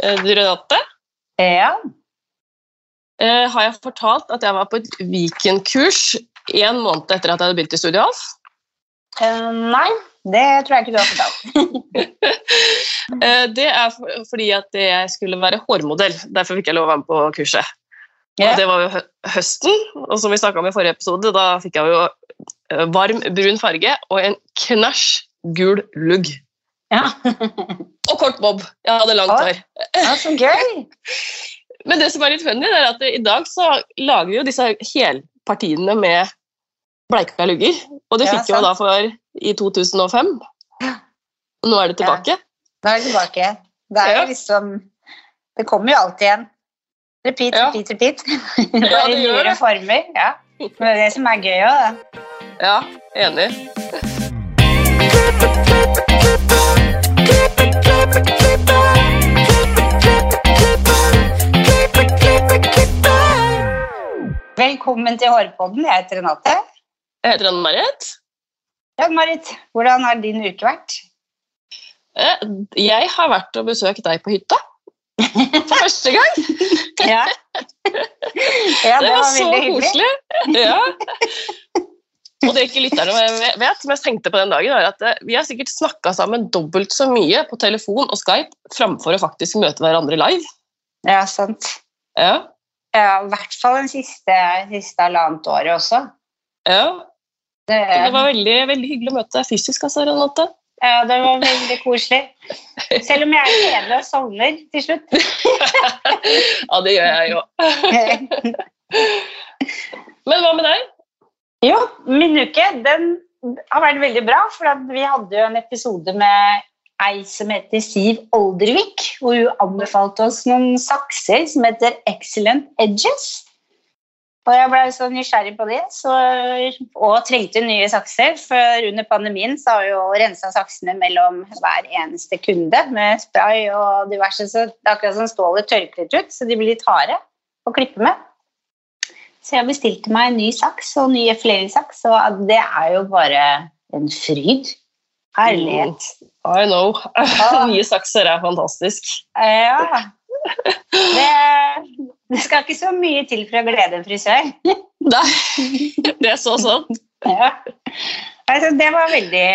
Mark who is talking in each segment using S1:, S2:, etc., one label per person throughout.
S1: Eh, Du Renate,
S2: Ja.
S1: eh, har jeg fortalt at jeg var på et Viken-kurs en måned etter at jeg hadde begynt i Studio Alf?
S2: Eh, nei, det tror jeg ikke du har fortalt.
S1: Det er for- fordi at jeg skulle være hårmodell. Derfor fikk jeg lov å være med på kurset.
S2: Ja.
S1: Og det var jo høsten, og som vi snakka om i forrige episode, da fikk jeg jo varm brun farge og en knæsj gul lugg.
S2: Ja.
S1: Og kort bob. Jeg hadde langt hår.
S2: ja, så gøy!
S1: Men det som er litt funny, er at i dag så lager vi jo disse helpartiene med bleika lugger. Og det
S2: Ja,
S1: fikk vi jo da for i 2005. Nå er det tilbake.
S2: Nå er det tilbake. Det er jo liksom Det kommer jo alltid igjen. Repeat,
S1: Ja.
S2: repeat, repeat.
S1: Ja, det gjør det.
S2: former. Ja. Men det er det som er gøy òg, da.
S1: Ja, enig.
S2: Velkommen til Hårpodden. Jeg heter Renate.
S1: Jeg heter Anne-Marit.
S2: Ja, Marit, hvordan har din uke vært?
S1: Eh, Jeg har vært og besøkt deg på hytta. For første gang.
S2: Ja, ja
S1: Det
S2: det
S1: var
S2: var
S1: så
S2: hyggelig.
S1: koselig. Ja. Og det ikke lytterne vet, som jeg tenkte på den dagen, var at eh, vi har sikkert snakka sammen dobbelt så mye på telefon og Skype framfor å faktisk møte hverandre live.
S2: Ja, sant.
S1: Ja,
S2: Ja, I hvert fall den siste, siste halvannet året også.
S1: ja.
S2: Det,
S1: Det var veldig, veldig hyggelig å møte deg fysisk, altså, Renate.
S2: ja, det var veldig koselig. Selv om jeg er kjedelig og sovner til slutt.
S1: Ja, det gjør jeg jo. Men hva med deg?
S2: Jo, min uke den har vært veldig bra, for vi hadde jo en episode med ei som heter Siv Oldervik, hvor hun anbefalte oss noen sakser som heter Excellent Edges. Og jeg ble så nysgjerrig på det, så, og trengte nye sakser. For under pandemien så har vi jo rensa saksene mellom hver eneste kunde med spray og diverse, så det er akkurat som stålet tørker litt ut, så de blir litt harde å klippe med. Så jeg bestilte meg en ny saks og ny effleringssaks, og det er jo bare en fryd. Herlighet.
S1: I know. Nye sakser er fantastisk.
S2: Ja. Det, det skal ikke så mye til for å glede en frisør.
S1: Nei, det er så sant.
S2: Ja. Altså, det var veldig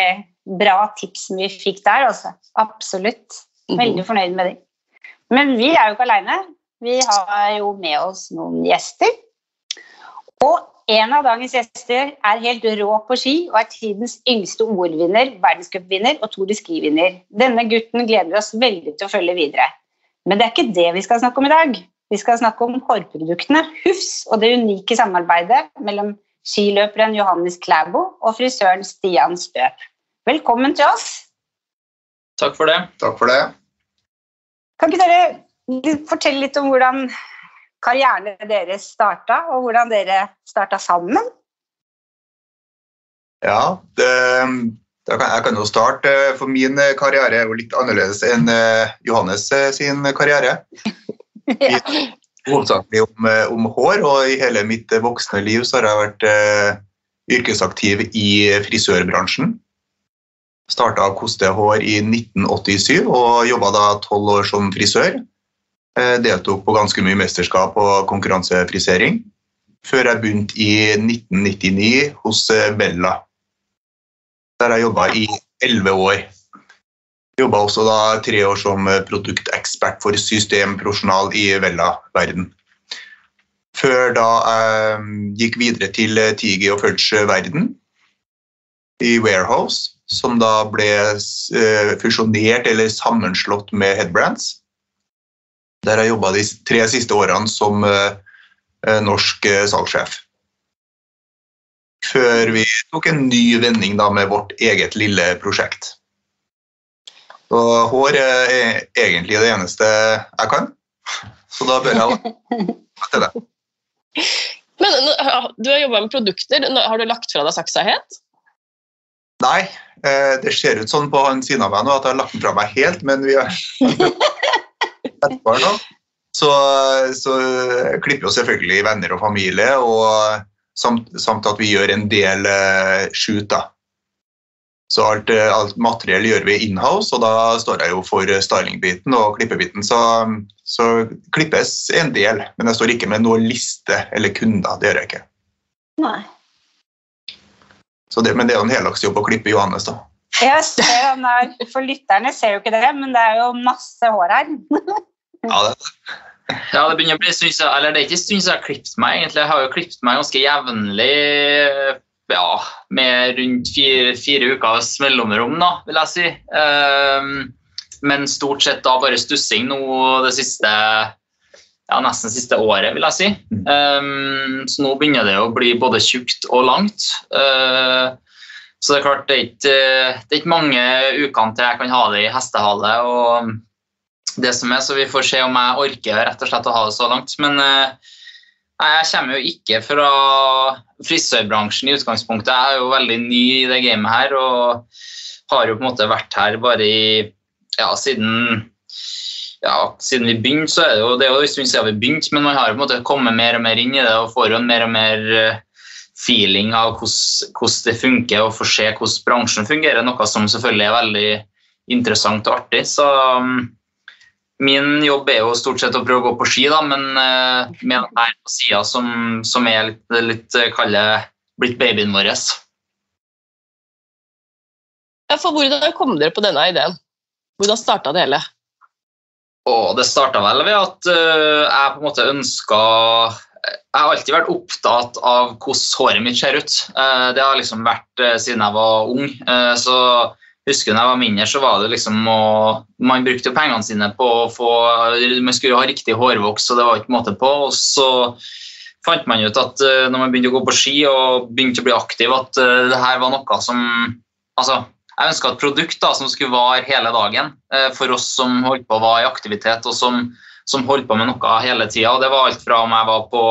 S2: bra tips vi fikk der, altså. Absolutt. Veldig fornøyd med det. Men vi er jo ikke aleine. Vi har jo med oss noen gjester. Og en av dagens gjester er helt rå på ski og er tidens yngste OL-vinner, verdenscupvinner og Tour de Ski-vinner. Denne gutten gleder vi oss veldig til å følge videre. Men det er ikke det vi skal snakke om i dag. Vi skal snakke om hårproduktene Hufs og det unike samarbeidet mellom skiløperen Johannes Klæbo og frisøren Stian Støp. Velkommen til oss.
S3: Takk for det.
S4: Takk for det.
S2: Kan ikke dere fortelle litt om hvordan karrieren deres starta, og hvordan dere starta sammen?
S4: Ja, det, kan, jeg kan jo starte, for min eh, karriere er jo litt annerledes enn eh, Johannes eh, sin karriere.
S2: Ja.
S4: Hovedsakelig om, eh, om hår, og i hele mitt eh, voksne liv så har jeg vært uh, yrkesaktiv i frisørbransjen. Starta koste hår i 1987 og jobba da tolv år som frisør. Eh, deltok på ganske mye mesterskap og konkurransefrisering. Før jeg begynte i 1999 hos eh, Bella. Der jeg jobba i elleve år. Jobba også da tre år som eh, produktekspert for systemprofesjonal i Vella-verden. Før da jeg gikk videre til Tigi og Fudge-verden i Warehouse, som da ble fusjonert eller sammenslått med Headbrands. Der har jeg jobba de tre siste årene som eh, eh, norsk eh, salgssjef. Før vi tok en ny vending da med vårt eget lille prosjekt. Og hår er egentlig det eneste jeg kan, så da bør jeg til det.
S1: Men du har jobba med produkter. Har du lagt fra deg saksa helt?
S4: Nei, det ser ut sånn på han siden av meg nå at jeg har lagt den fra meg helt, men vi har etterpå nå. Så, så klipper jo selvfølgelig venner og familie, og samt, samt at vi gjør en del uh, shoot, da. Så alt, eh, alt materiell gjør vi inhouse, og da står jeg jo for styling-biten og klippebiten. Så, så klippes en del, men jeg står ikke med noe liste eller kunder. Det gjør jeg ikke.
S2: Nei.
S4: Så det, men det er jo en heldagsjobb å klippe Johannes, da.
S2: Jeg ser han der, For lytterne ser jo ikke dere, men det er jo masse hår her.
S4: Ja, det,
S3: Ja, det begynner å bli stund eller det er ikke en stund siden jeg har klippet meg. egentlig. Jeg har jo klippet meg ganske jevnlig, ja, med rundt fire, fire ukers mellomrom, da, vil jeg si. Um, men stort sett da bare stussing nå det siste ja, nesten det siste året, vil jeg si. Um, så nå begynner det å bli både tjukt og langt. Ehm, så det er klart, det er ikke, det er ikke mange ukene til jeg kan ha det i hestehale. og det som er, så Vi får se om jeg orker rett og slett å ha det så langt. Men eh, jeg kommer jo ikke fra frisørbransjen i utgangspunktet. Jeg er jo veldig ny i det gamet her og har jo på en måte vært her bare i ja, siden ja, siden vi begynte, så er det jo det er jo en stund siden vi begynte, men man har jo på en måte kommet mer og mer inn i det og får jo en mer og mer eh, feeling av hvordan, det funker og få se hvordan bransjen fungerer, noe som selvfølgelig er veldig interessant og artig. Så um, min jobb er jo stort sett å prøve å gå på ski, da, men uh, med den her på sida som, som er litt, litt eh, blitt babyen vår.
S1: Ja, for hvordan kom dere på denne ideen? Hvordan starta det hele?
S3: Og det starta vel ved at uh, jeg på en måte ønska Jeg har alltid vært opptatt av hvordan håret mitt ser ut. Eh, det har liksom vært øh, siden jeg var ung. Eh, så husker da jeg var mindre, så var det liksom å Man brukte jo pengene sine på å få Man skulle ha riktig hårvoks, og det var ikke måte på. Og så fant man ut at når man begynte å gå på ski og begynte å bli aktiv, at det her var noe som Altså, jeg ønska et produkt da, som skulle vare hele dagen eh, for oss som holdt på å være i aktivitet og som, som holdt på med noe hele tida. Det var alt fra om jeg var på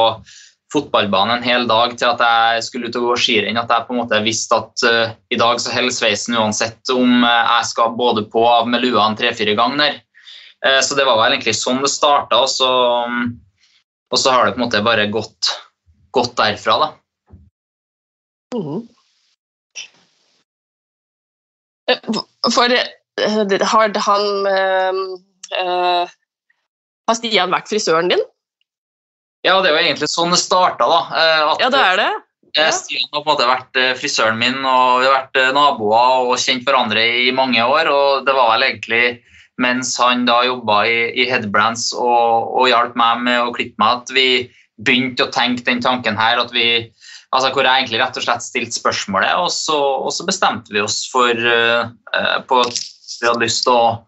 S3: fotballbanen en hel dag til at jeg skulle ut og gå skirenn. At jeg på en måte visste at uh, i dag så holder sveisen uansett om uh, jeg skal både på av med lua en tre-fire ganger. Uh, så det var vel egentlig sånn det starta, og, så, um, og så har det på en måte bare gått, gått derfra, da.
S1: Eh, For eh, har han eh, eh, Har Stian vært frisøren din?
S3: Ja, det er jo egentlig sånn det starta, da. eh, At,
S1: Ja, det er det.
S3: Eh,
S1: Ja.
S3: Stian har på en måte vært eh, frisøren min, og vi har vært naboer og kjent hverandre i mange år. og Det var vel egentlig mens han da jobba i, i Headbrands og, og hjalp meg med å klippe meg, at vi begynte å tenke den tanken her. at vi, altså Hvor jeg egentlig rett og slett stilte spørsmålet, og så, og så bestemte vi oss for eh, på at vi hadde lyst til å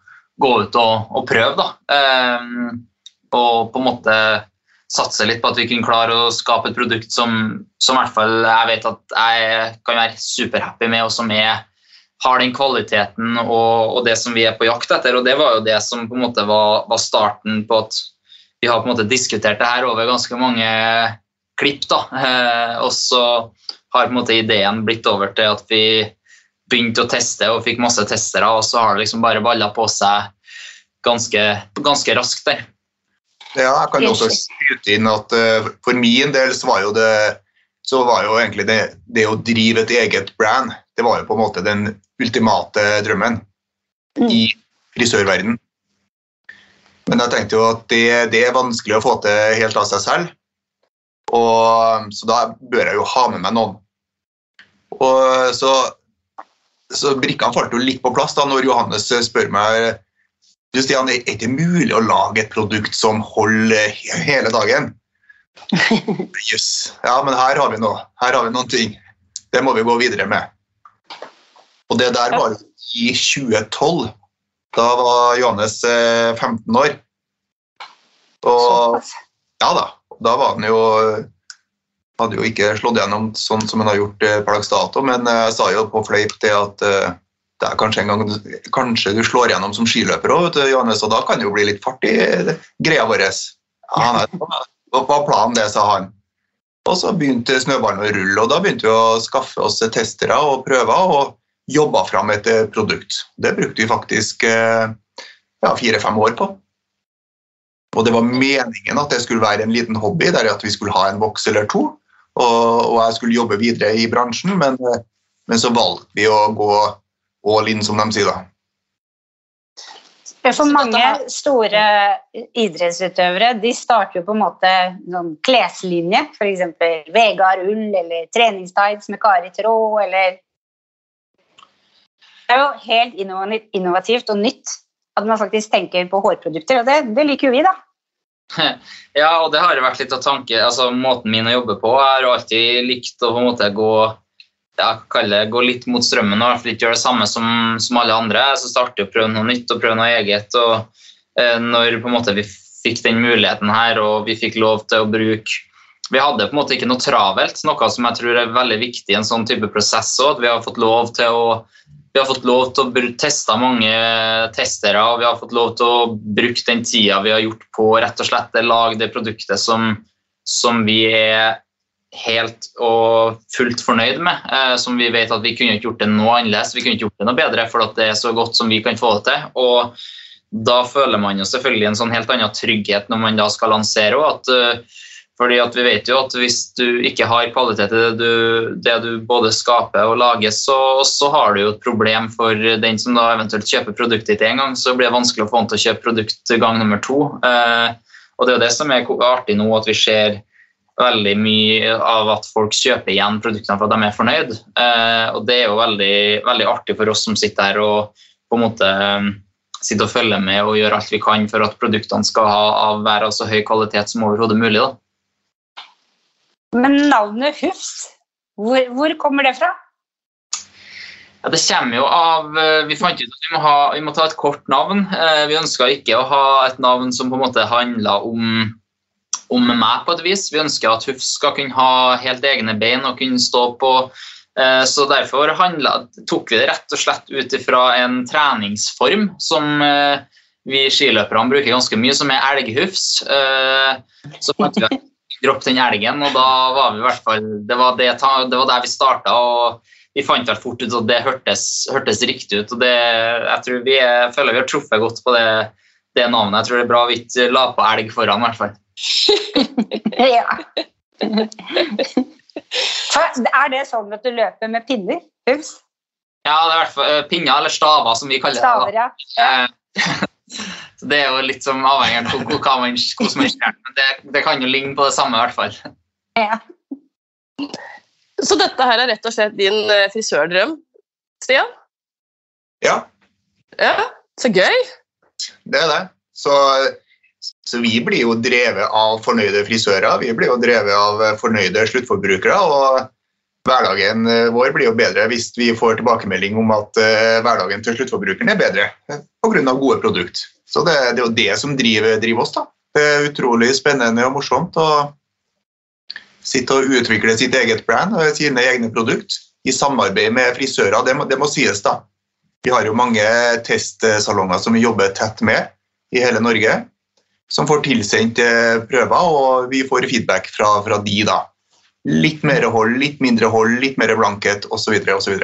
S3: gå ut og, og prøve. da. Eh, og på en måte satse litt på at vi kunne klare å skape et produkt som, som hvert fall jeg vet at jeg kan være superhappy med, og som er, har den kvaliteten og, og det som vi er på jakt etter. Og det var jo det som på en måte var, var starten på at vi har på en måte diskutert det her over ganske mange klipp. da, eh, Og så har på en måte ideen blitt over til at vi begynte å teste og fikk masse testere, og så har det liksom bare balla på seg ganske, ganske raskt der.
S4: Ja, jeg kan også skyte inn at eh, for min del så var jo det så var jo egentlig det, det å drive et eget brand det var jo på en måte den ultimate drømmen i frisørverden. Men jeg tenkte jo at det, det er vanskelig å få til helt av seg selv. Og, så da bør jeg jo ha med meg noen. Og så, så brikkene falt jo litt på plass da når Johannes spør meg Stian, er det ikke mulig å lage et produkt som holder hele dagen? Jøss. Ja, men her har vi noe. Her har vi noen ting. Det må vi gå videre med. Og det der var i 2012. Da var Johannes eh, 15 år. Og ja da, da var han jo hadde jo ikke slått gjennom sånn som han har gjort eh, per dags dato, men eh, jeg sa jo på fleip det at er kanskje en gang kanskje du slår gjennom som skiløper òg, og da kan det jo bli litt fart i greia vår. Ja, nei, var planen, det, sa han. Og så begynte snøballen å rulle, og da begynte vi å skaffe oss testere og prøver og jobba fram et eh, produkt. Det brukte vi faktisk eh, ja, fire-fem år på. Og det var meningen at det skulle være en liten hobby, der at vi skulle ha en voks eller to. Og, og jeg skulle jobbe videre i bransjen, men, eh, men så valgte vi å gå all in, som de sier da.
S2: For mange store idrettsutøvere de starter jo på en måte noen kleslinje. F.eks. Vegard Ull eller treningstights med Kari Traa eller Det er jo helt innovativt og nytt at man faktisk tenker på hårprodukter, og det, det liker jo vi, da.
S3: Ja, og det har vært litt av tanke, altså måten min å jobbe på. Jeg har alltid likt å på en måte gå, det, gå litt mot strømmen og i hvert ikke gjøre det samme som, som alle andre. Så starte å prøve noe nytt og prøve noe eget. og eh, Når måte vi fikk den muligheten her og vi fikk lov til å bruke Vi hadde på en måte ikke noe travelt, noe som jeg tror er veldig viktig i en sånn type prosess òg. Vi har fått lov til å vi har fått lov til å teste mange testere, og vi har fått lov til å bruke den tida vi har gjort på rett og slett å lage det produktet som, som vi er helt og fullt fornøyd med. Eh, som vi vet at vi kunne ikke gjort det noe annerledes, vi kunne ikke gjort det noe bedre, for at det er så godt som vi kan få det til. Og da føler man jo selvfølgelig en sånn helt annen trygghet når man da skal lansere òg. Eh, fordi at vi vet jo at hvis du ikke har kvalitet i det du, det du både skaper og lager, så, så har du jo et problem for den som da eventuelt kjøper produktet ditt én gang, så blir det vanskelig å få han til å kjøpe produkt gang nummer to. Eh, og det er jo det som er artig nå, at vi ser veldig mye av at folk kjøper igjen produktene for at de er fornøyd. Eh, og det er jo veldig, veldig artig for oss som sitter her og på en måte eh, sitter og følger med og gjør alt vi kan for at produktene skal ha, av være av så høy kvalitet som overhodet mulig. Da.
S2: Men navnet Hufs, hvor, hvor kommer det fra?
S3: Ja, det kommer jo av eh, Vi fant ut at vi må, ha, vi må ta et kort navn. Vi ønska ikke å ha et navn som på en måte handla om, om meg på et vis. Vi ønsker at Hufs skal kunne ha helt egne bein og kunne stå på. Eh, Så derfor handlet, tok vi det rett og slett ut ifra en treningsform som eh, vi skiløperne bruker ganske mye, som er elghufs. Eh, Så fant vi dropp den elgen, og da var vi i hvert fall Det var, det, det var der vi starta. og vi fant vel fort ut at det hørtes, hørtes riktig ut. og det, Jeg tror vi er, føler vi har truffet godt på det, det navnet. Jeg tror det er bra vi ikke la på elg foran. i hvert fall.
S2: Ja. Er det sånn at du løper med pinner? Hufs?
S3: Ja, det er i hvert fall eh, pinner eller staver, som vi kaller det.
S2: Staver, ja.
S3: Eh, Så det er jo litt som avhengig av hvordan man ser men det. Det kan jo ligne på det samme, i hvert fall.
S2: ja.
S1: Så dette her er rett og slett din eh, frisørdrøm, Stian?
S4: Ja,
S1: Ja, så gøy!
S4: det er det. Så, så vi blir jo drevet av fornøyde frisører. Vi blir jo drevet av fornøyde sluttforbrukere. og Hverdagen eh, vår blir jo bedre hvis vi får tilbakemelding om at eh, hverdagen til sluttforbrukeren er bedre pga. gode produkt. Så det, det er jo det som driver, driver oss. da. Det er utrolig spennende og morsomt å sitte og utvikle sitt eget brand og sine egne produkt i samarbeid med frisører. Det må, det må sies, da. Vi har jo mange testsalonger som vi jobber tett med i hele Norge, som får tilsendt eh, prøver, og vi får feedback fra, fra de da. Litt mer hold, litt mindre hold, litt mer blankhet osv. Så, videre, og så,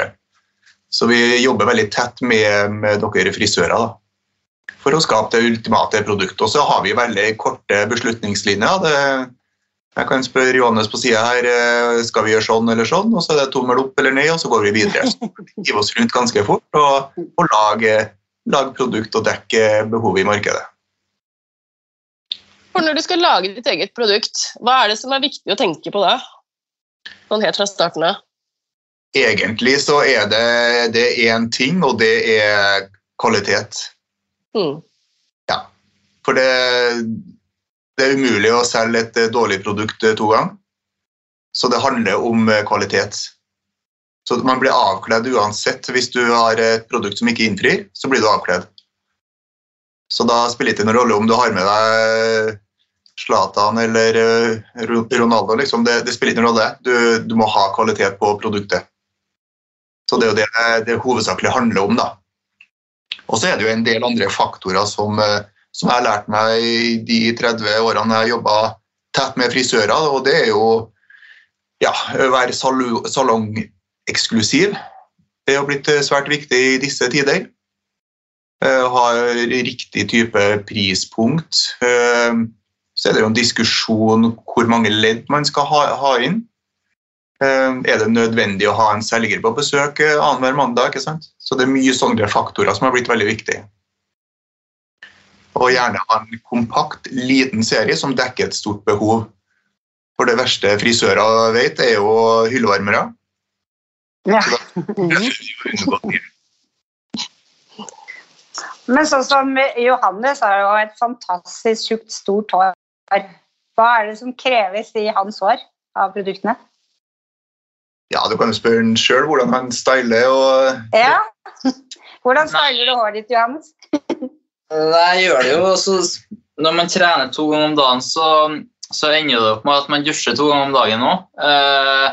S4: så vi jobber veldig tett med, med dere frisører da, for å skape det ultimate produktet. Og så har vi veldig korte beslutningslinjer. Det, jeg kan spørre Johannes på sida her eh, skal vi gjøre sånn eller sånn, og så er det tommel opp eller ned, og så går vi videre. Så Hive oss rundt ganske fort og, og lage, lage produkt og dekke behovet i markedet.
S1: For når du skal lage ditt eget produkt, hva er det som er viktig å tenke på da? Sånn helt fra starten av.
S4: Egentlig så er det, det er én ting, og det er kvalitet.
S1: Mm.
S4: For det, det er umulig å selge et eh, dårlig produkt eh, to ganger. Så det handler om eh, kvalitet. Så man blir avkledd uansett. Hvis du har et produkt som ikke innfrir, så blir du avkledd. Så da spiller det ikke noen rolle om du har med deg Zlatan eller eh, Ronaldo. Liksom. Det, det spiller ingen rolle. Du, du må ha kvalitet på produktet. Så det er jo det det hovedsakelig handler om. da. Og så er det jo en del andre faktorer som, eh, som jeg har lært meg i de 30 årene jeg har jobba tett med frisører, og det er jo ja, å være salongeksklusiv. Det jo blitt eh, svært viktig i disse tider. Eh, Ha riktig type prispunkt. Eh, Så er det jo en diskusjon hvor mange ledd man skal ha, ha inn. Eh, Er det nødvendig å ha en selger på besøk annenhver mandag? ikke sant? Så det er mye sånne faktorer som har blitt veldig viktige. Og gjerne ha en kompakt, liten serie som dekker et stort behov. For det verste frisører vet, er jo hyllevarmere.
S2: Ja.
S4: Så da-
S2: Men sånn som Johannes har jo et fantastisk tjukt, stort hår. Hva er det som kreves i hans hår av produktene?
S4: Ja, du kan jo spørre han sjøl hvordan han styler. og
S2: Ja. Hvordan styler du håret ditt, Johannes?
S3: Nei, jeg gjør det jo. Så når man trener to ganger om dagen, så, så ender det opp med at man dusjer to ganger om dagen òg. Eh,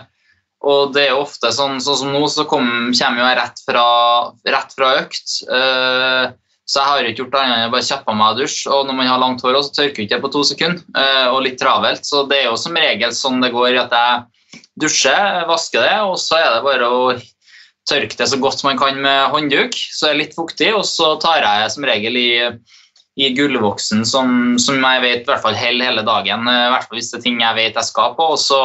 S3: og det er jo ofte sånn, sånn som nå, så kom, kommer jeg rett fra, rett fra økt. Eh, så jeg har ikke gjort annet enn å bare kjappe meg og dusje. Og når man har langt hår, så tørker ikke det på to sekunder. eh, og litt travelt. Så det er jo som regel sånn det går, at jeg dusjer, vasker det, og så er det bare å tørke det så godt man kan med håndduk, så er litt fuktig, og så tar jeg som regel i, i gullvoksen som, som jeg vet i hvert fall holder hele dagen, eh, i hvert fall hvis det er ting jeg vet jeg skal på, og så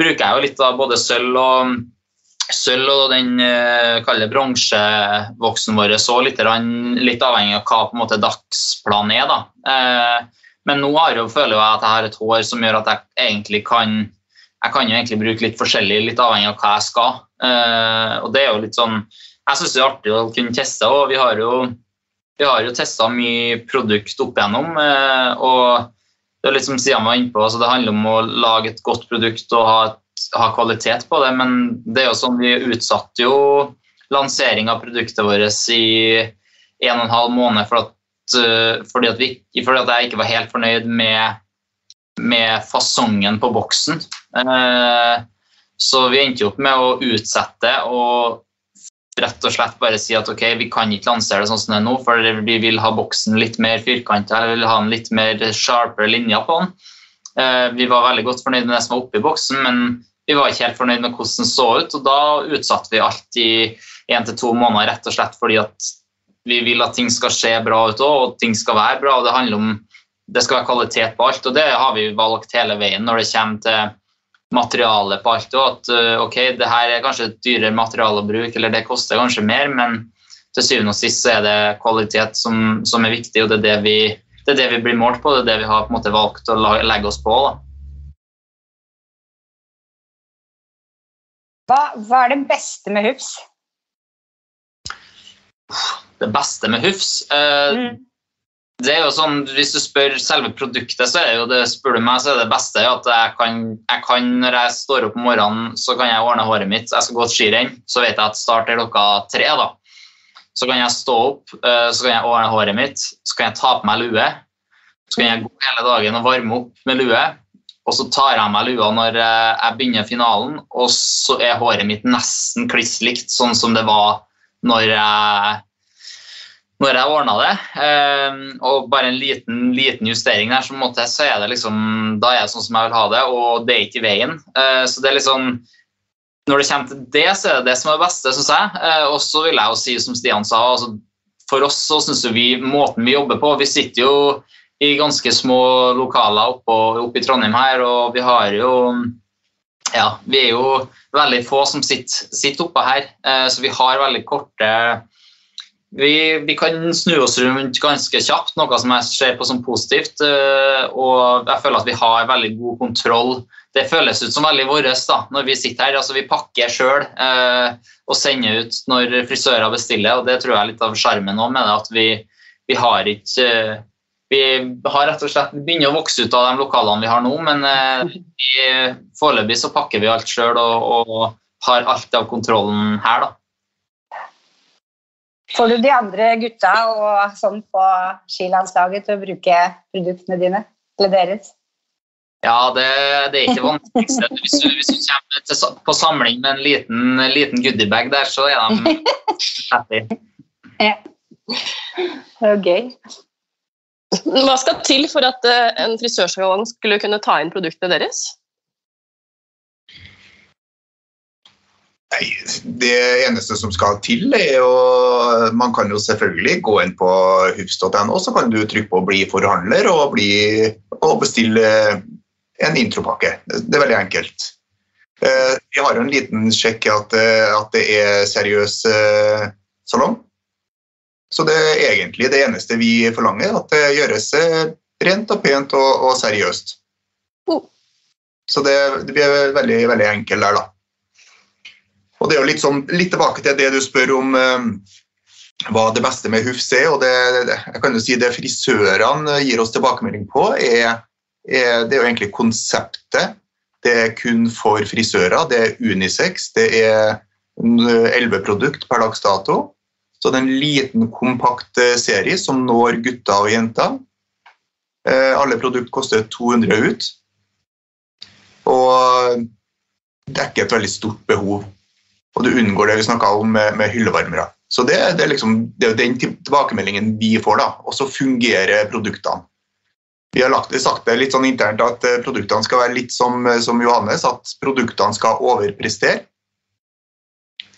S3: bruker jeg jo litt av både sølv og sølv og den kalde kaller det bronsevoksen vår, så litt, litt avhengig av hva på en måte dagsplanen er. Da. Eh, men nå jo, føler jeg at jeg har et hår som gjør at jeg egentlig kan jeg kan jo egentlig bruke litt forskjellig, litt avhengig av hva jeg skal. Eh, og det er jo litt sånn Jeg syns det er artig å kunne teste, og vi har jo, vi jo testa mye produkt opp igjennom. Eh, og det er litt som Stian var inne på, altså det handler om å lage et godt produkt og ha, et, ha kvalitet på det, men det er jo sånn vi utsatte jo lansering av produktet vårt i en og en halv måned for at, eh, fordi, at vi, fordi at jeg ikke var helt fornøyd med med fasongen på boksen. Eh, så vi endte opp med å utsette og rett og slett bare si at ok, vi kan ikke lansere det sånn som det er nå, for vi vil ha boksen litt mer firkanta, vi vil ha en litt mer sharpere linjer på den. Eh, vi var veldig godt fornøyd med det som var oppi boksen, men vi var ikke helt fornøyd med hvordan det så ut, og da utsatte vi alt i én til to måneder rett og slett fordi at vi vil at ting skal se bra ut òg, og ting skal være bra. og det handler om det skal være kvalitet på alt, og det har vi valgt hele veien når det kommer til materialet på alt. Og at uh, ok, det her er kanskje et dyrere materiale å bruke, eller det koster kanskje mer, men til syvende og sist så er det kvalitet som, som er viktig, og det er det, vi, det er det vi blir målt på, det er det vi har på en måte valgt å legge oss på. da.
S2: Hva, hva er det beste med Hufs?
S3: Det beste med Hufs eh,
S2: Mm.
S3: det er jo sånn, Hvis du spør selve produktet, så er jo det, spør du meg, så er det beste at jeg kan, jeg kan Når jeg står opp om morgenen, så kan jeg ordne håret mitt. Jeg skal gå et skirenn, så vet jeg at start er klokka tre. da. Så kan jeg stå opp, eh, så kan jeg ordne håret mitt, så kan jeg ta på meg lue. Så kan jeg gå hele dagen og varme opp med lue. Og så tar jeg meg lua når eh, jeg begynner finalen, og så er håret mitt nesten kliss likt sånn som det var når jeg når jeg ordna det. Eh, og bare en liten, liten justering der, så, måtte jeg, så er det liksom, da er det sånn som jeg vil ha det, og det er ikke i veien. Eh, så det er liksom Når det kommer til det, så er det det som er det beste, syns jeg. Eh, og så vil jeg jo si, som Stian sa, altså, for oss så syns vi måten vi jobber på Vi sitter jo i ganske små lokaler oppe, oppe i Trondheim her, og vi har jo ja, vi er jo veldig få som sitter, sitter oppe her, eh, så vi har veldig korte vi, vi kan snu oss rundt ganske kjapt, noe som jeg ser på som positivt. eh, Og jeg føler at vi har veldig god kontroll. Det føles ut som veldig vårt når vi sitter her. Altså, vi pakker sjøl eh, og sender ut når frisører bestiller. og Det tror jeg er litt av sjarmen òg med det. At vi, vi har ikke eh, Vi har rett og slett begynt begynner å vokse ut av de lokalene vi har nå, men eh, foreløpig så pakker vi alt sjøl og, og har alt av kontrollen her, da.
S2: Får du de andre gutta og sånn på skilandslaget til å bruke produktene dine? Eller deres?
S3: Ja, det, det er ikke vanskeligste. Hvis du, hvis du kommer til, på samling med en liten, liten goodiebag der, så er de happy.
S2: Det er gøy.
S1: Hva skal til for at eh, en frisørsalong skulle kunne ta inn produktene deres?
S4: Nei, det eneste som skal til, er jo Man kan jo selvfølgelig gå inn på hufs.no, så kan du trykke på 'bli forhandler' og, bli, og bestille en intropakke. Det er veldig enkelt. Eh, Vi har jo en liten sjekk at, eh, at det er seriøs salong. Så det er egentlig det eneste vi forlanger, at det gjøres eh, rent og pent og, og seriøst.
S1: Oh.
S4: Så det, det blir veldig, veldig enkelt der, da. Og det er jo litt, sånn, litt tilbake til det du spør om eh, hva det beste med Hufs er. og det, det, jeg kan jo si det frisørene gir oss tilbakemelding på, er, er, det er jo egentlig konseptet. Det er kun for frisører. Det er unisex. Det er elleve produkt per dags dato. Så det er en liten, kompakt eh, serie som når gutter og jenter. Eh, Alle produkter koster 200 ut. Og dekker et veldig stort behov. Og du unngår det vi snakka om med, med hyllevarmere. Så det, det, er liksom, det er den tilbakemeldingen vi får, da. Og så fungerer produktene. Vi har lagt, sagt det litt sånn internt at eh, produktene skal være litt som, som Johannes, at produktene skal overprestere.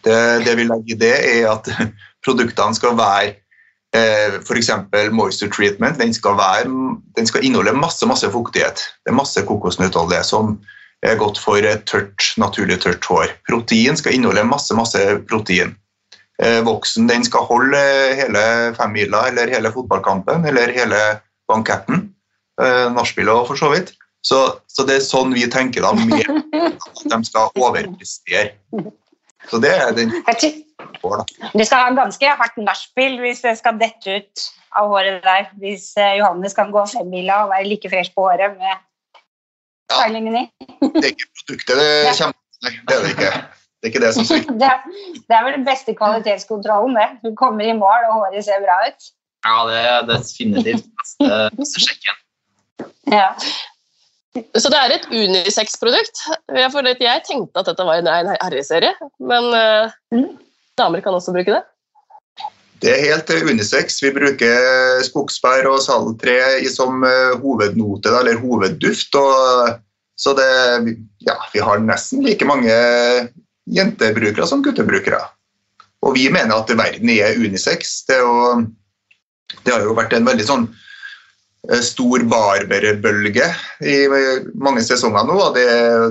S4: Det, det vi legger i det, er at produktene skal være eh, f.eks. moisture treatment. Den skal, være, den skal inneholde masse masse fuktighet. Det er masse kokosnøttolje som er godt for tørt, naturlig tørt hår. Protein skal inneholde masse masse protein. Eh, voksen den skal holde hele femmila eller hele fotballkampen eller hele banketten. Eh, Nachspielet for så vidt. Så, så det er sånn vi tenker da, med at de skal overprestere. Så det er den
S2: Jeg ty-
S4: da.
S2: Du skal ha ganske hardt nachspiel hvis det skal dette ut av håret der. Hvis eh, Johannes kan gå femmila og være like fresh på håret med
S4: Ja.
S2: stylingen i.
S4: Det er ikke produktet det kommer Nei, det er det ikke. Det er ikke det som svikter.
S2: Det er, det er vel den beste kvalitetskontrollen, det. Du kommer i mål, og håret ser bra ut.
S3: Ja, det er definitivt beste, beste sjekken.
S2: Ja.
S1: Så det er et unisex-produkt. Jeg, jeg tenkte at dette var en rein herreserie, men eh,
S2: Mm.
S1: Damer kan også bruke det.
S4: Det er helt eh, unisex. Vi bruker skogsbær og saltre som eh, hovednote, eller hovedduft. Så det, ja, vi har nesten like mange jentebrukere som guttebrukere. Og vi mener at verden er unisex. Det, er jo, det har jo vært en veldig sånn eh, stor barberbølge i mange sesonger nå, og det,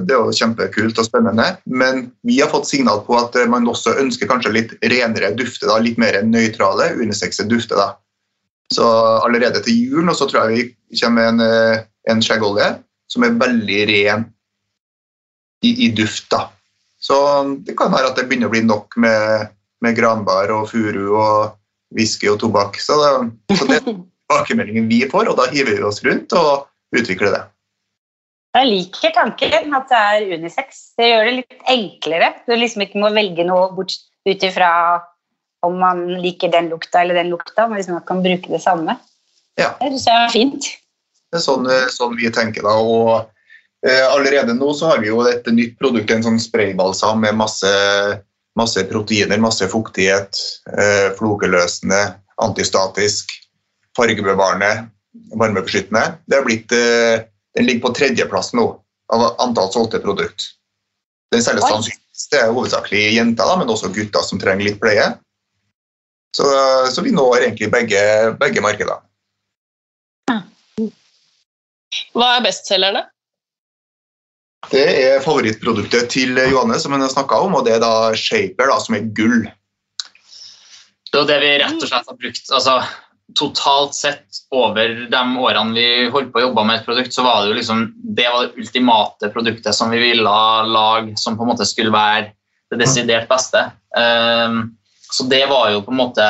S4: det er jo kjempekult og spennende. Men vi har fått signal på at eh, man også ønsker kanskje litt renere dufter, da, litt mer nøytrale, unisexe dufter. Da. Så allerede til jul nå så tror jeg vi kommer med en, eh, en skjeggolje som er veldig ren i, i duft. da. Så det kan være at det begynner å bli nok med, med granbar og furu og whisky og tobakk. Så, det, så det er tilbakemeldingen vi får, og da hiver vi oss rundt og utvikler det.
S2: Jeg liker tanken at det er unisex. Det gjør det litt enklere. Du liksom ikke må velge noe bort ut ifra om man liker den lukta eller den lukta, men liksom man kan bruke det samme.
S4: Ja.
S2: Det syns jeg er fint.
S4: Det er sånn, eh, sånn vi tenker da. Og eh, allerede nå så har vi jo et nytt produkt, en sånn spraybalsam med masse, masse proteiner, masse fuktighet, eh, flokeløsende, antistatisk, fargebevarende, varmebeskyttende. Det er blitt, eh, den ligger på tredjeplass nå av antall solgte produkt. Den selges sannsynligvis til hovedsakelig jenter, da, men også gutter som trenger litt pleie. Så, så vi når egentlig begge, begge markeder.
S1: Hva er bestselgerne?
S4: Det er favorittproduktet til Johanne, som hun har snakka om, og det er da Shaper, da, som er gull.
S3: Det er det vi rett og slett har brukt. altså Totalt sett over de årene vi holdt på å jobbe med et produkt, så var det jo liksom det var det ultimate produktet som vi ville lage, som på en måte skulle være det desidert beste. Um, så det var jo på en måte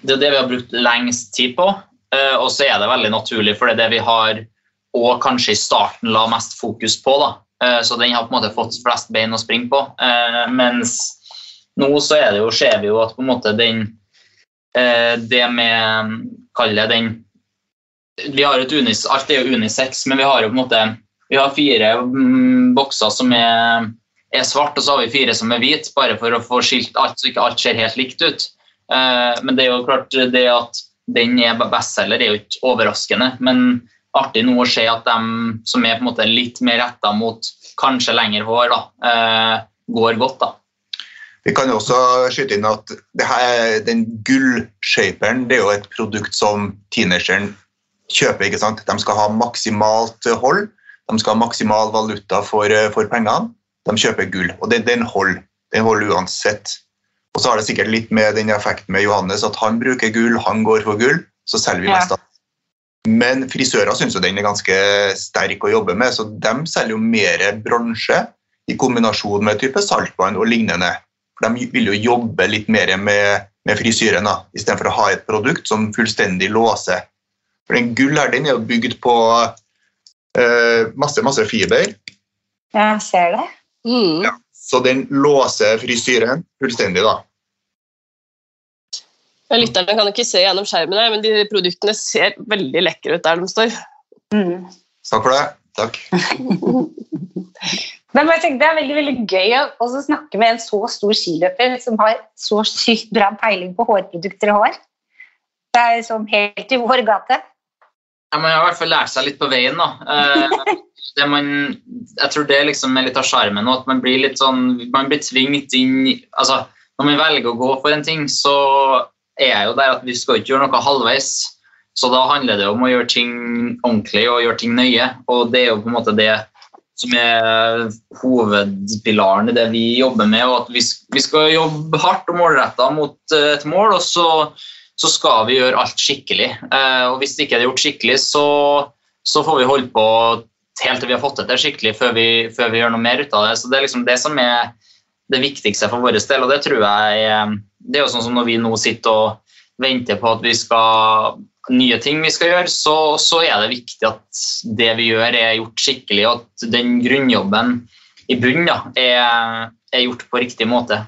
S3: Det er det vi har brukt lengst tid på, Uh, og så er det veldig naturlig, for det er det vi har og kanskje i starten la mest fokus på. da. Uh, Så den har på en måte fått flest bein å springe på. Uh, Mens nå så er det jo, ser vi jo at på en måte den Det med Kall det den vi har et unis, Alt er jo unisex, men vi har jo på en måte vi har fire mm, bokser som er, er svart, og så har vi fire som er hvit, bare for å få skilt alt, så ikke alt ser helt likt ut. Eh, men det er jo klart det at den er bestselger, er jo ikke overraskende. Men artig nå å se at de som er på en måte litt mer retta mot kanskje lengre hår, da, eh, går godt. da.
S4: Vi kan også skyte inn at det her, den gullshaperen det er jo et produkt som teenageren kjøper. ikke sant? De skal ha maksimalt hold, de skal ha maksimal valuta for, for pengene. de kjøper gull. Og den, den holder. Den holder uansett. Og så har det sikkert litt med den effekten med Johannes at han bruker gull, han går for gull, så selger vi mest av Men frisører syns den er ganske sterk å jobbe med, så de selger jo mer bransje i kombinasjon med type saltvann og lignende. De vil jo jobbe litt mer med, med frisyren da, istedenfor å ha et produkt som fullstendig låser. For den gull her, den er jo bygd på uh, masse, masse fiber,
S2: Jeg ser det.
S1: Mm.
S4: Ja. så den låser frisyren fullstendig da.
S1: Ja, Lytterne kan ikke se gjennom skjermen, men de produktene ser veldig lekre ut der de står.
S2: Mm.
S4: Takk for det. Takk.
S2: Men jeg tenker, Det er veldig veldig gøy å snakke med en så stor skiløper som har så sykt bra peiling på hårprodukter og hår. Det er sånn helt i vår gate.
S3: Ja, man har i hvert fall lært seg litt på veien. da. Eh, det man, jeg tror det liksom er litt av sjarmen nå, at man blir litt sånn, man blir tvingt inn altså, Når man velger å gå for en ting, så er jeg jo der at vi skal ikke gjøre noe halvveis. Så da handler det om å gjøre ting ordentlig og gjøre ting nøye. Og det er jo på en måte det som er hovedpilaren i det vi jobber med. og at Vi, vi skal jobbe hardt og målretta mot eh, et mål, og så så skal vi gjøre alt skikkelig. Eh, og hvis det ikke er gjort skikkelig, så, så får vi holde på helt til vi har fått det skikkelig før vi, før vi gjør noe mer ut av det. Så det er liksom det som er det viktigste for vår del, og det tror jeg Det er jo sånn som når vi nå sitter og venter på at vi skal nye ting vi skal gjøre, så, så er det viktig at det vi gjør, er gjort skikkelig, og at den grunnjobben i bunnen da, er, er gjort på riktig måte.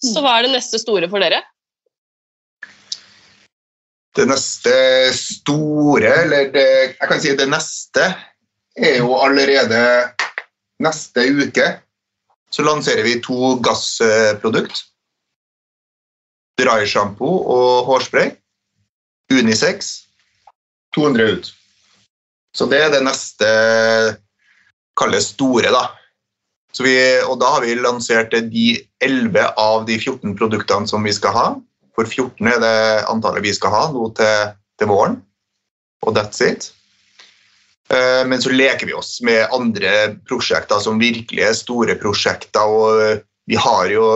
S1: Så hva er det neste store for dere?
S4: Det neste store, eller det, jeg kan si det neste, er jo allerede neste uke. Så lanserer vi to gassprodukt. Dry-sjampo og hårspray. Unisex. 200 ut. Så det er det neste kalles store, da. Vi, og da har vi lansert de 11 av de 14 produktene som vi skal ha. For 14 er det antallet vi skal ha nå til, til våren. Og that's it. Eh, Men så leker vi oss med andre prosjekter som virkelig er store prosjekter. Og vi har jo,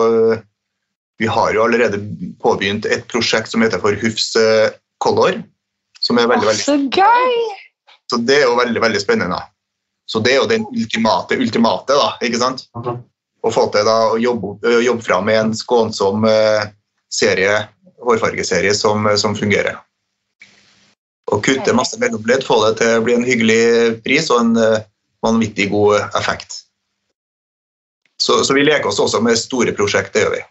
S4: vi har jo allerede påbegynt et prosjekt som heter for Hufs eh, Color. Som er veldig, veldig
S2: Så gøy!
S4: så det er jo veldig, veldig spennende. Så det er jo den ultimate, ultimate da, ikke sant? Å få til da å jobbe, jobbe fram med en skånsom eh, serie, hårfargeserie som, som fungerer. Og kutte masse mellomledd, få det til å bli en hyggelig pris og en eh, vanvittig god effekt. Så, så vi leker oss også med store prosjekt, det gjør vi.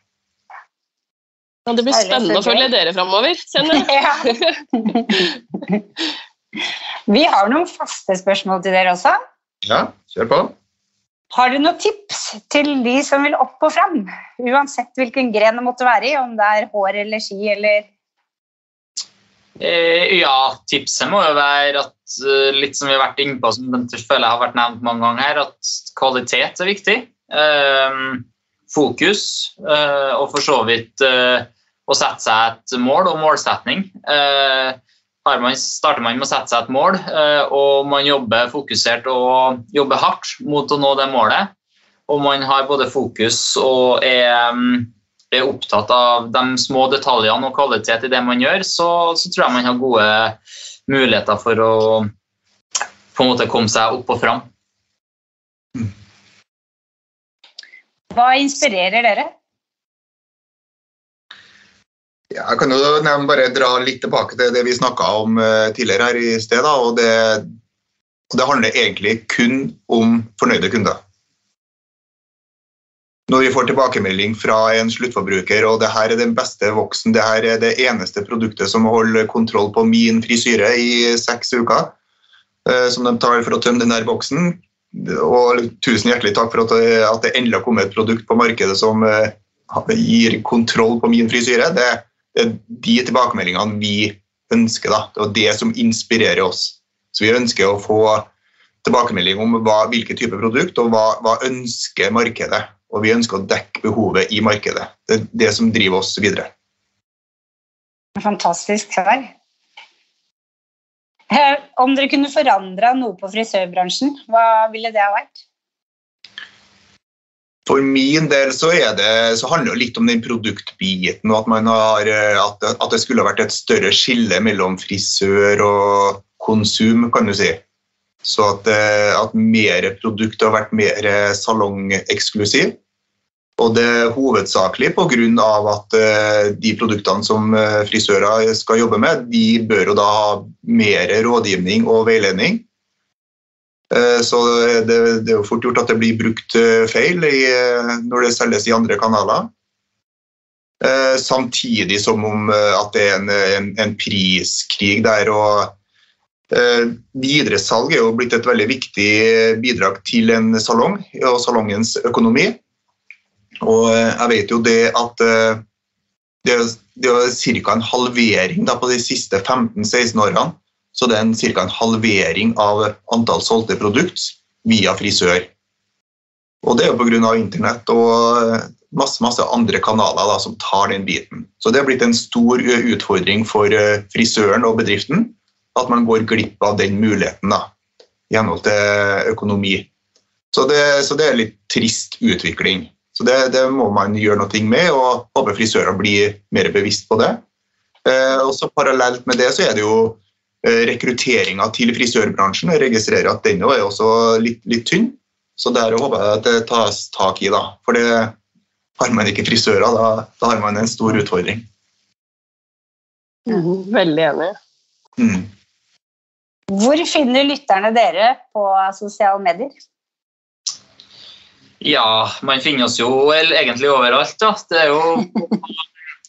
S1: Ja, det blir
S2: Herlig,
S1: spennende å følge dere framover, kjenner jeg.
S2: Ja. Vi har noen faste spørsmål til dere også.
S4: Ja, kjør på.
S2: Har du noen tips til de som vil opp og fram? Uansett hvilken gren det måtte være i, om det er hår eller ski eller
S3: Eh, ja, tipset må jo være at eh, litt som vi har vært inne på, som jeg føler jeg har vært nevnt mange ganger her, at kvalitet er viktig. Eh, fokus, eh, og for så vidt eh, å sette seg et mål og målsetning. Eh, man, starter man med å sette seg et mål, eh, og man jobber fokusert og jobber hardt mot å nå det målet, og man har både fokus og er mm, er opptatt av de små detaljene og kvalitet i det man gjør, så, så tror jeg man har gode muligheter for å på en måte komme seg opp og fram.
S2: Hva inspirerer dere?
S4: Ja, jeg kan jo nevne, bare dra litt tilbake til det vi snakka om eh, tidligere her i sted. Da, og det, det handler egentlig kun om fornøyde kunder. Når vi får tilbakemelding fra en sluttforbruker og det her er den beste voksen, det her er det eneste produktet som holder kontroll på min frisyre i seks uker, eh, som de tar for å tømme den der boksen, og tusen hjertelig takk for at det, endelig har kommet et produkt på markedet som eh, gir kontroll på min frisyre, det, det er de tilbakemeldingene vi ønsker. Da. Det er det som inspirerer oss. Så vi ønsker å få tilbakemelding om hva, hvilken type produkt og hva, hva ønsker markedet. Og vi ønsker å dekke behovet i markedet. Det er det som driver oss videre.
S2: Fantastisk svar. Eh, Om dere kunne forandra noe på frisørbransjen, hva ville det ha vært?
S4: For min del så, det, så handler det litt om den produktbiten, og at, har, eh, at, at, det skulle vært et større skille mellom frisør og konsum, kan du si. Så at, eh, at mer produkt har vært mer salongeksklusiv. Og det er hovedsakelig pga. at uh, de produktene som frisører skal jobbe med, de bør jo da ha mer rådgivning og veiledning. Eh, så det, det, er jo fort gjort at det blir brukt eh, feil i, eh, når det selges i andre kanaler. Samtidig som om at det er en, en, en priskrig der. og Videresalg er jo blitt et veldig viktig bidrag til en salong og salongens økonomi. Og jeg vet jo det at det er, det er ca. en halvering på de siste 15-16 årene så det er en, ca. en halvering av antall solgte produkt via frisør. Og det er jo pga. internett og masse, masse andre kanaler da, som tar den biten. Så det er blitt en stor utfordring for eh, frisøren og bedriften at man går glipp av den muligheten da, i henhold til økonomi. Så det, så det er litt trist utvikling. Så det, det, må man gjøre noe med, og håper frisører blir mer bevisst på det. Eh, og så Parallelt med det så er det jo Eh, rekrutteringa til frisørbransjen. Jeg registrerer at den er også litt, litt tynn. Så der håper jeg at det tas tak i. da. For det har man ikke frisører, da, da har man en stor utfordring.
S1: Mm, veldig enig.
S2: Mm. Hvor finner lytterne dere på sosiale medier?
S3: Ja, man finner oss jo egentlig overalt. Da. Det er jo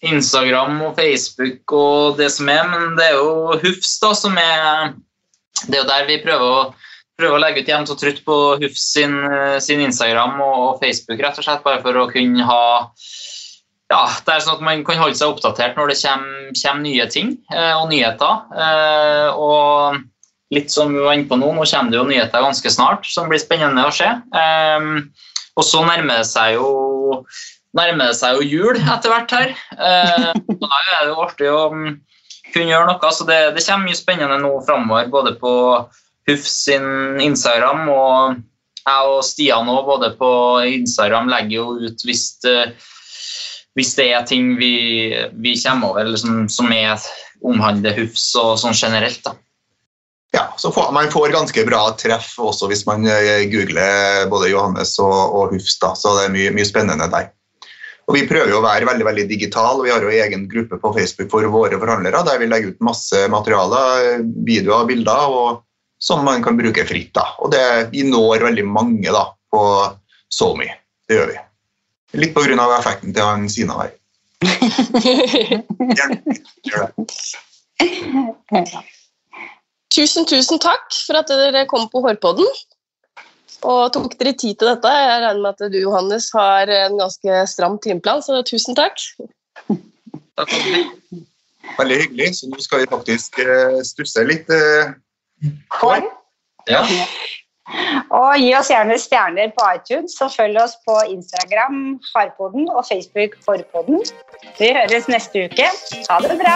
S3: Instagram og Facebook og det som er, men det er jo Hufs da, som er Det er jo der vi prøver å, prøver å legge ut jevnt og trutt på Hufs sin, sin, Instagram og Facebook, rett og slett, bare for å kunne ha ja, det er sånn at Man kan holde seg oppdatert når det kommer, kommer nye ting eh, og nyheter. Eh, og litt som vi var inne på nå, nå kommer det jo nyheter ganske snart som blir spennende å se. Eh, og så nærmer det seg jo nærmer det seg jo jul etter hvert her. Eh, da er det jo artig å mm, kunne gjøre noe. Så det, det kommer mye spennende nå framover, både på Huff sin Instagram og jeg og Stian òg, både på Instagram, legger jo ut hvis det, hvis det er ting vi, vi kommer over eller som, som er, omhandler Hufs og sånn generelt. da.
S4: Ja, så får, Man får ganske bra treff også hvis man eh, googler både Johannes og, og Hufs. da, så det er mye, mye spennende der. Og Vi prøver jo å være veldig veldig digitale. Vi har jo egen gruppe på Facebook for våre forhandlere der vi legger ut masse materialer, videoer bilder og, som man kan bruke fritt. da. Og det, Vi når veldig mange da, på SoMe. Det gjør vi. Litt pga. effekten til han Sina her.
S1: Tusen, tusen takk for at dere kom på Hårpodden og tok dere tid til dette. Jeg regner med at du Johannes, har en ganske stram timeplan, så tusen takk.
S3: Takk for det.
S4: Veldig hyggelig. Så nå skal vi faktisk uh, stusse litt.
S2: Uh,
S3: ja.
S2: Og gi oss gjerne stjerner på iTunes, og følg oss på Instagram Harpoden og Facebook Forpoden. Vi høres neste uke. Ha det bra.